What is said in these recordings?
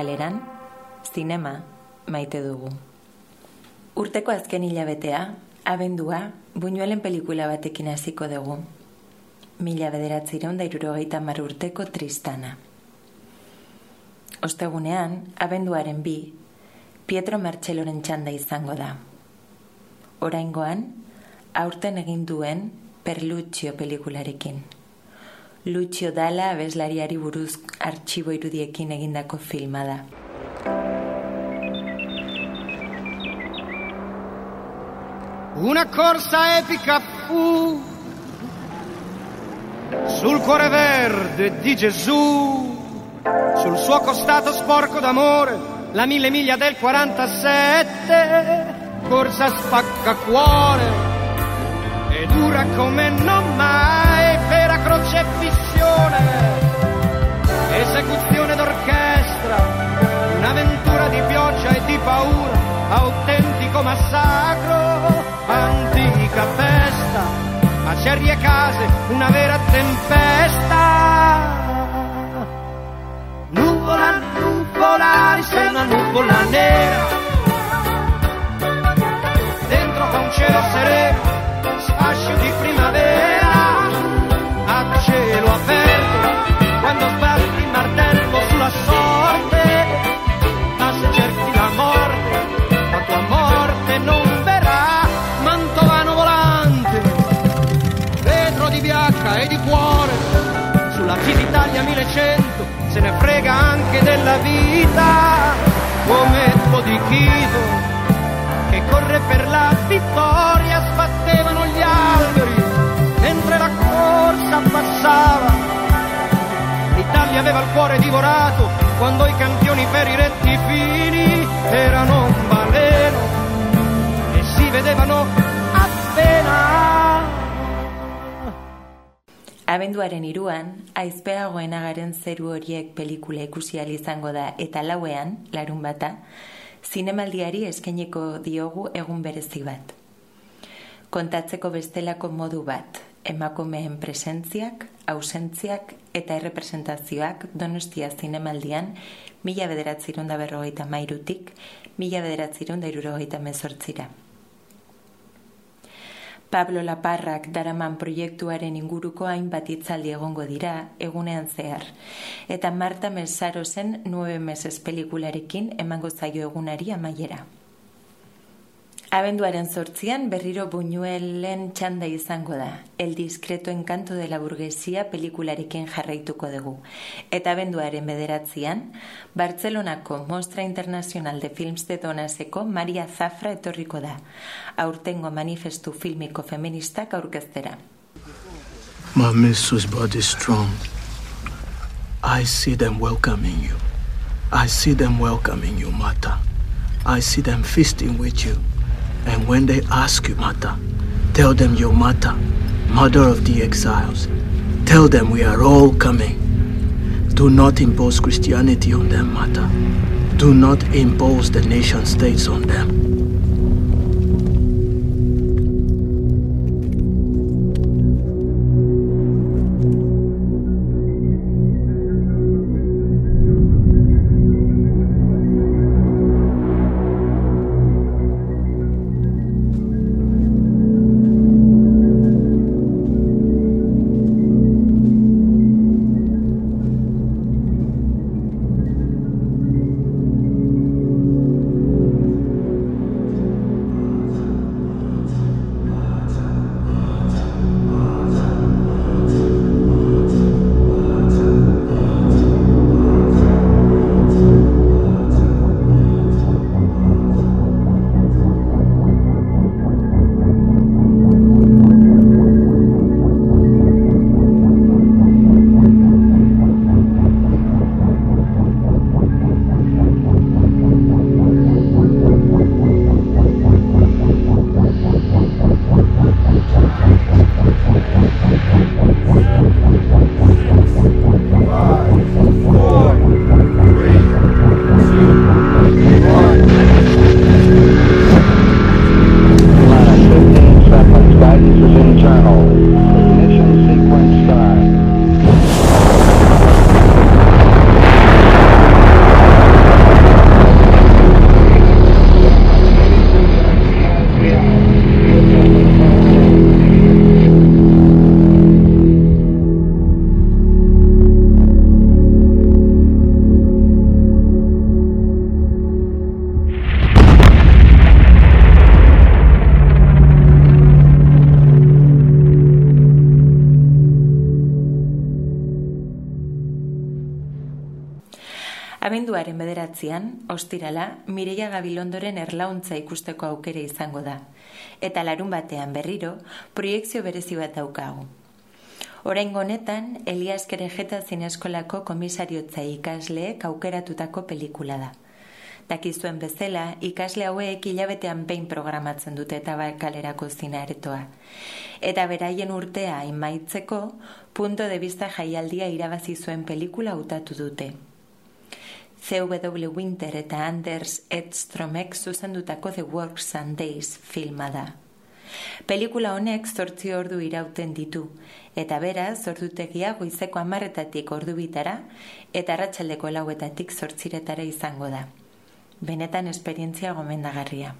zabaleran, zinema maite dugu. Urteko azken hilabetea, abendua, buñuelen pelikula batekin hasiko dugu. Mila bederatzireun da irurogeita urteko tristana. Ostegunean, abenduaren bi, Pietro Marcelloren txanda izango da. Oraingoan, aurten egin duen Perluccio pelikularekin. Lucio Dala abeslariari buruz artxibo irudiekin egindako filma da. Una corsa epica fu sul cuore verde di Gesù, sul suo costato sporco d'amore, la mille miglia del 47, corsa spacca cuore e dura come non mai tempesta. Nuvola, nuvola, sei una nuvola nera, della vita, fumetto di Chivo, che corre per la vittoria, sbattevano gli alberi mentre la corsa passava. L'Italia aveva il cuore divorato quando i campioni per i rettifini erano un baleno e si vedevano Abenduaren iruan, aizpeagoenagaren zeru horiek pelikula ikusi izango da eta lauean, larun bata, zinemaldiari eskainiko diogu egun berezi bat. Kontatzeko bestelako modu bat, emakumeen presentziak, ausentziak eta errepresentazioak donostia zinemaldian mila bederatzirun da berrogeita mairutik, mila bederatzirun da irurogeita mezortzira. Pablo Laparrak daraman proiektuaren inguruko hainbat hitzaldi egongo dira egunean zehar. Eta Marta Mesarosen 9 meses pelikularekin emango zaio egunari amaiera. Abenduaren sortzian berriro buñuelen txanda izango da. El discreto encanto de la burguesia pelikularekin jarraituko dugu. Eta abenduaren bederatzian, Bartzelonako Mostra Internacional de Films de Donaseko Maria Zafra etorriko da. Aurtengo manifestu filmiko feministak aurkeztera. My mistress body strong. I see them welcoming you. I see them welcoming you, Mata. I see them feasting with you. And when they ask you, Mata, tell them you're Mata, mother of the exiles. Tell them we are all coming. Do not impose Christianity on them, Mata. Do not impose the nation states on them. Bederatzean, ostirala, Mireia Gabilondoren erlauntza ikusteko aukere izango da. Eta larun batean berriro, proiektzio berezi bat daukagu. Orain honetan, Elias Kerejeta zineskolako komisariotza ikasleek aukeratutako pelikula da. Dakizuen bezala, ikasle hauek hilabetean behin programatzen dute eta bakalerako zina eretoa. Eta beraien urtea imaitzeko, punto de vista jaialdia irabazi zuen pelikula utatu dute. CW Winter eta Anders Edstromek zuzendutako The Works and Days filma da. Pelikula honek zortzi ordu irauten ditu, eta bera zordutegia goizeko amarretatik ordu bitara, eta ratxaldeko lauetatik zortziretara izango da benetan esperientzia gomendagarria.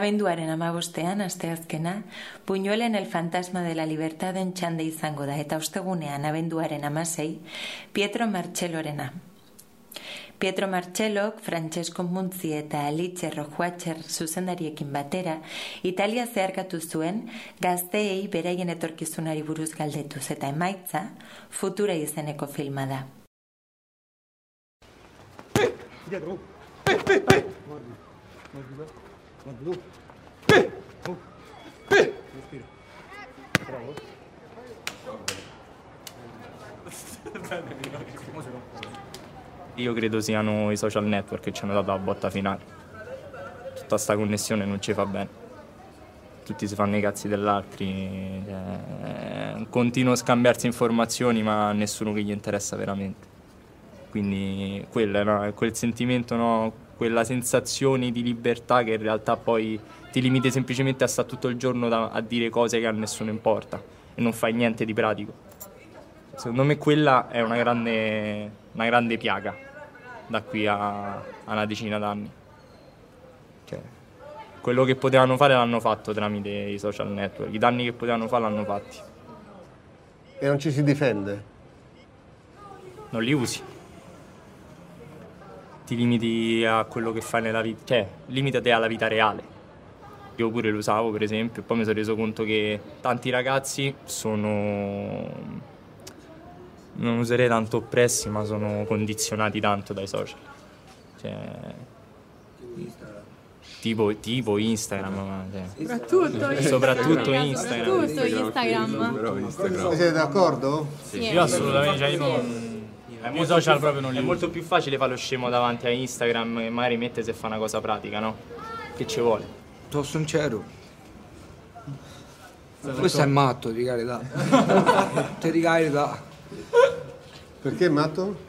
Abenduaren amabostean, asteazkena, puñuelen el fantasma de la libertaden txande izango da, eta ostegunean abenduaren amasei, Pietro Marcellorena. Pietro Marcellok, Francesco Muntzi eta Alice Rojuatxer zuzendariekin batera, Italia zeharkatu zuen gazteei beraien etorkizunari buruz galdetuz eta emaitza futura izeneko filma da. Io credo siano i social network che ci hanno dato la botta finale. Tutta questa connessione non ci fa bene. Tutti si fanno i cazzi dell'altro, cioè, un continuo scambiarsi informazioni ma a nessuno che gli interessa veramente. Quindi quello, no? quel sentimento no? Quella sensazione di libertà che in realtà poi ti limiti semplicemente a stare tutto il giorno da, a dire cose che a nessuno importa e non fai niente di pratico. Secondo me quella è una grande, una grande piaga da qui a, a una decina d'anni. Cioè, quello che potevano fare l'hanno fatto tramite i social network, i danni che potevano fare l'hanno fatti. E non ci si difende? Non li usi ti limiti a quello che fai nella vita, cioè limitati alla vita reale. Io pure lo usavo per esempio, poi mi sono reso conto che tanti ragazzi sono, non userei tanto oppressi, ma sono condizionati tanto dai social. Cioè, tipo, tipo Instagram, cioè. soprattutto, soprattutto Instagram. Soprattutto Instagram. Siete d'accordo? Sì. Io assolutamente, cioè io non i social più, proprio non li È molto più facile fare lo scemo davanti a Instagram e magari mette se fa una cosa pratica, no? Che ci vuole? Sono sincero. Questo è matto, di carità. Te di carità. Perché è matto?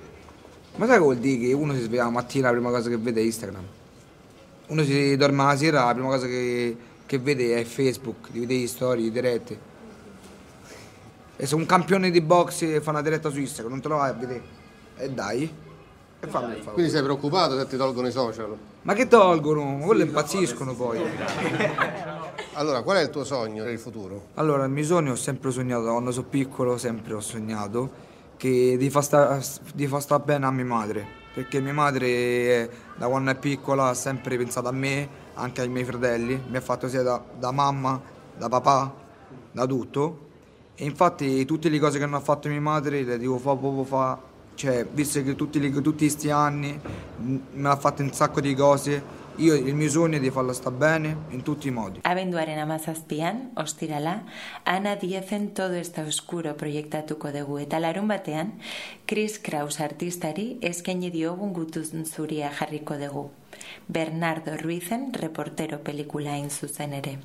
Ma sai che vuol dire che uno si sveglia la mattina la prima cosa che vede è Instagram? Uno si dorme la sera la prima cosa che, che vede è Facebook, di vedere storie, dirette. E se un campione di box fa una diretta su Instagram non te lo vai a vedere? E dai. E fammi il favore. Quindi sei preoccupato se ti tolgono i social? Ma che tolgono? Quello impazziscono poi. Allora, qual è il tuo sogno per il futuro? Allora, il mio sogno ho sempre sognato, da quando sono piccolo, sempre ho sognato che di far sta, di far sta bene a mia madre. Perché mia madre, da quando è piccola, ha sempre pensato a me, anche ai miei fratelli. Mi ha fatto sia da, da mamma, da papà, da tutto. E infatti tutte le cose che non ha fatto mia madre le devo fare proprio fa. Cioè, visto che tutti, tutti questi anni m- me ha fatto un sacco di cose, io il mio sogno è di farla sta bene in tutti i modi. Abenduaren amazazpian, ostirala, Ana Diezen Todo Está Oscuro proiektatuko dugu eta larun batean, Chris Kraus artistari eskaini diogun gutun zuria jarriko dugu. Bernardo Ruizen reportero pelikula hain zuzen ere.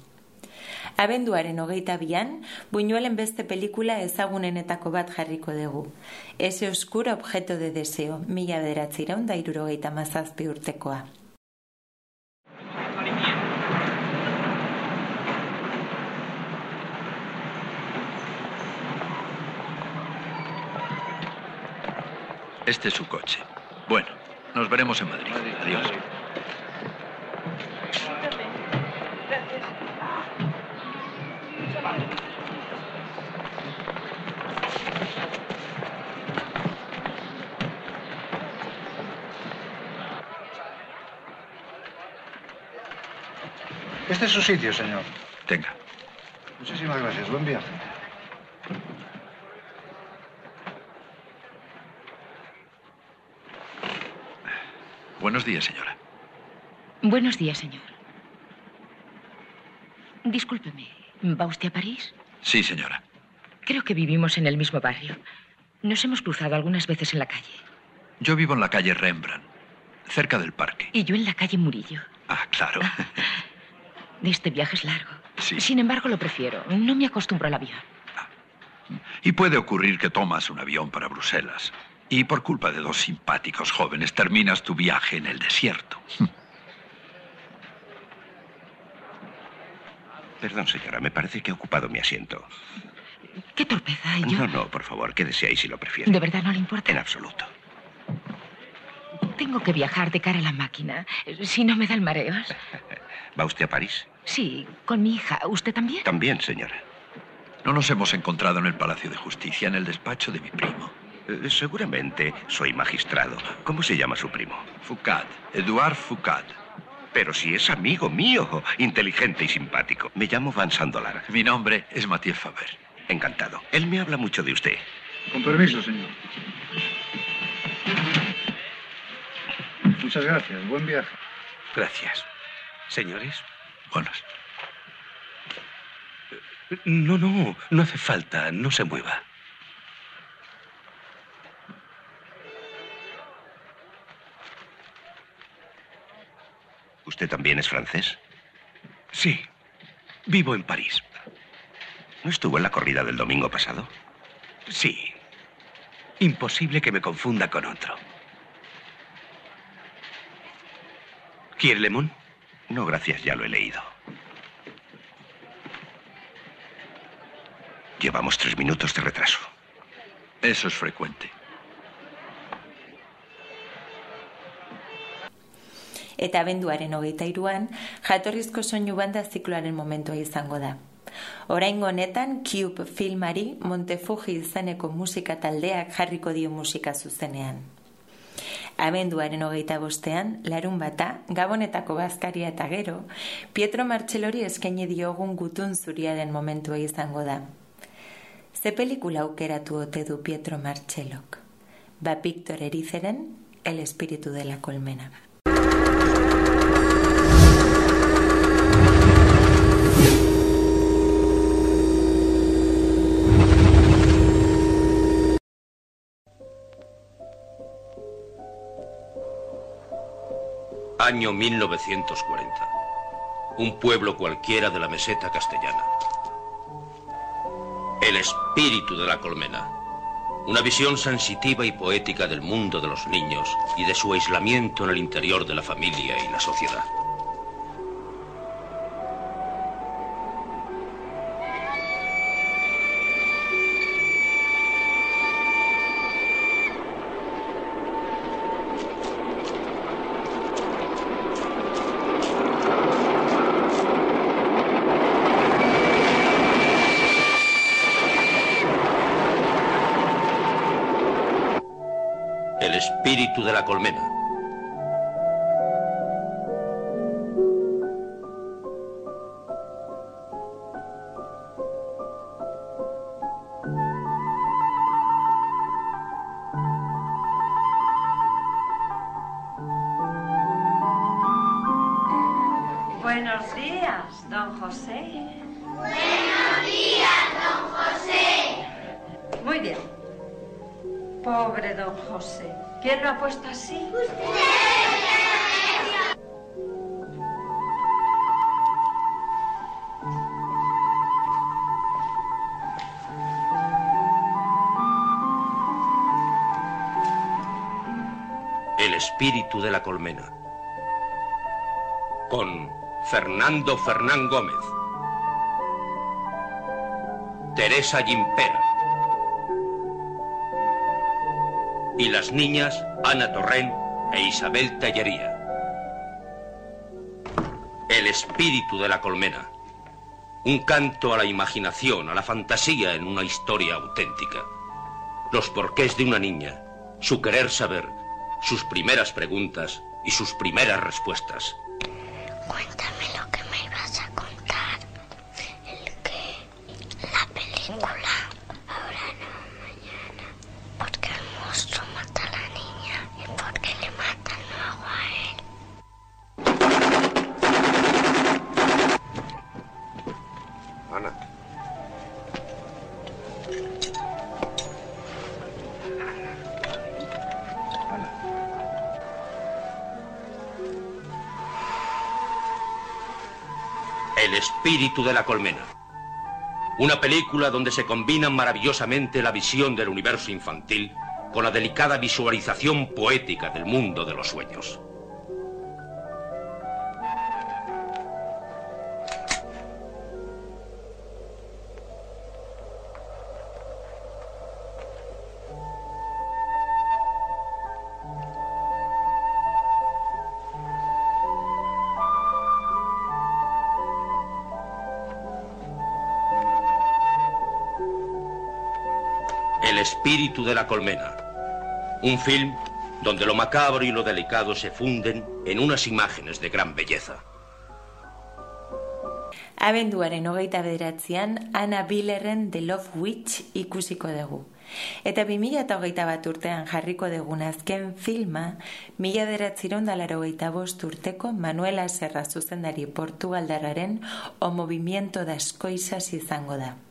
Abenduaren hogeita bian, Buñuelen beste pelikula ezagunenetako bat jarriko dugu. Ese oscuro objeto de deseo, mila bederatzireun da irurogeita mazazpi urtekoa. Este es su coche. Bueno, nos veremos en Madrid. Adiós. Este es su sitio, señor. Tenga. Muchísimas gracias. Buen viaje. Buenos días, señora. Buenos días, señor. Discúlpeme, ¿va usted a París? Sí, señora. Creo que vivimos en el mismo barrio. Nos hemos cruzado algunas veces en la calle. Yo vivo en la calle Rembrandt, cerca del parque. Y yo en la calle Murillo. Ah, claro. Este viaje es largo. Sí. Sin embargo, lo prefiero. No me acostumbro al avión. Y puede ocurrir que tomas un avión para Bruselas y por culpa de dos simpáticos jóvenes terminas tu viaje en el desierto. Perdón, señora, me parece que he ocupado mi asiento. Qué torpeza. Yo... No, no, por favor, quédese ahí si lo prefiere. ¿De verdad no le importa? En absoluto. Tengo que viajar de cara a la máquina. Si no me dan mareos. ¿Va usted a París? Sí, con mi hija. ¿Usted también? También, señora. No nos hemos encontrado en el Palacio de Justicia, en el despacho de mi primo. Eh, seguramente soy magistrado. ¿Cómo se llama su primo? Foucault, Edouard Foucault. Pero si es amigo mío, inteligente y simpático. Me llamo Van Sandolar. Mi nombre es Mathieu Faber. Encantado. Él me habla mucho de usted. Con permiso, señor. Muchas gracias. Buen viaje. Gracias. Señores. Buenos. No, no, no hace falta. No se mueva. ¿Usted también es francés? Sí. Vivo en París. ¿No estuvo en la corrida del domingo pasado? Sí. Imposible que me confunda con otro. ¿Quiere lemon? No, gracias, ya lo he leído. Llevamos tres minutos de retraso. Eso es frecuente. Eta abenduaren hogeita iruan, jatorrizko soinu banda zikloaren momentua izango da. Oraingo honetan, Cube filmari Montefuji izeneko musika taldeak jarriko dio musika zuzenean. Abenduaren hogeita bostean, larun bata, gabonetako bazkaria eta gero, Pietro Martxelori eskaini diogun gutun zuriaren momentua izango da. Ze pelikula aukeratu ote du Pietro Martxelok? Ba Victor Erizeren, El espíritu de la colmena. Año 1940. Un pueblo cualquiera de la meseta castellana. El espíritu de la colmena. Una visión sensitiva y poética del mundo de los niños y de su aislamiento en el interior de la familia y la sociedad. Espíritu de la colmena. ¿Quién lo ha puesto así? El espíritu de la colmena. Con Fernando Fernán Gómez. Teresa Gimpera. Y las niñas Ana Torrent e Isabel Tellería. El espíritu de la colmena. Un canto a la imaginación, a la fantasía en una historia auténtica. Los porqués de una niña, su querer saber, sus primeras preguntas y sus primeras respuestas. Cuéntame lo que me ibas a contar. El que. La película. De la colmena. Una película donde se combinan maravillosamente la visión del universo infantil con la delicada visualización poética del mundo de los sueños. Espíritu de la colmena. Un film donde lo macabro y lo delicado se funden en unas imágenes de gran belleza. Abenduaren hogeita bederatzean, Anna Billerren The Love Witch ikusiko dugu. Eta 2008 bat urtean jarriko dugun azken filma, mila beratziron dalaro bost urteko Manuela Serra zuzendari Portugaldarraren O Movimiento das Coisas izango da.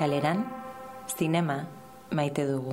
Tabakaleran, zinema maite dugu.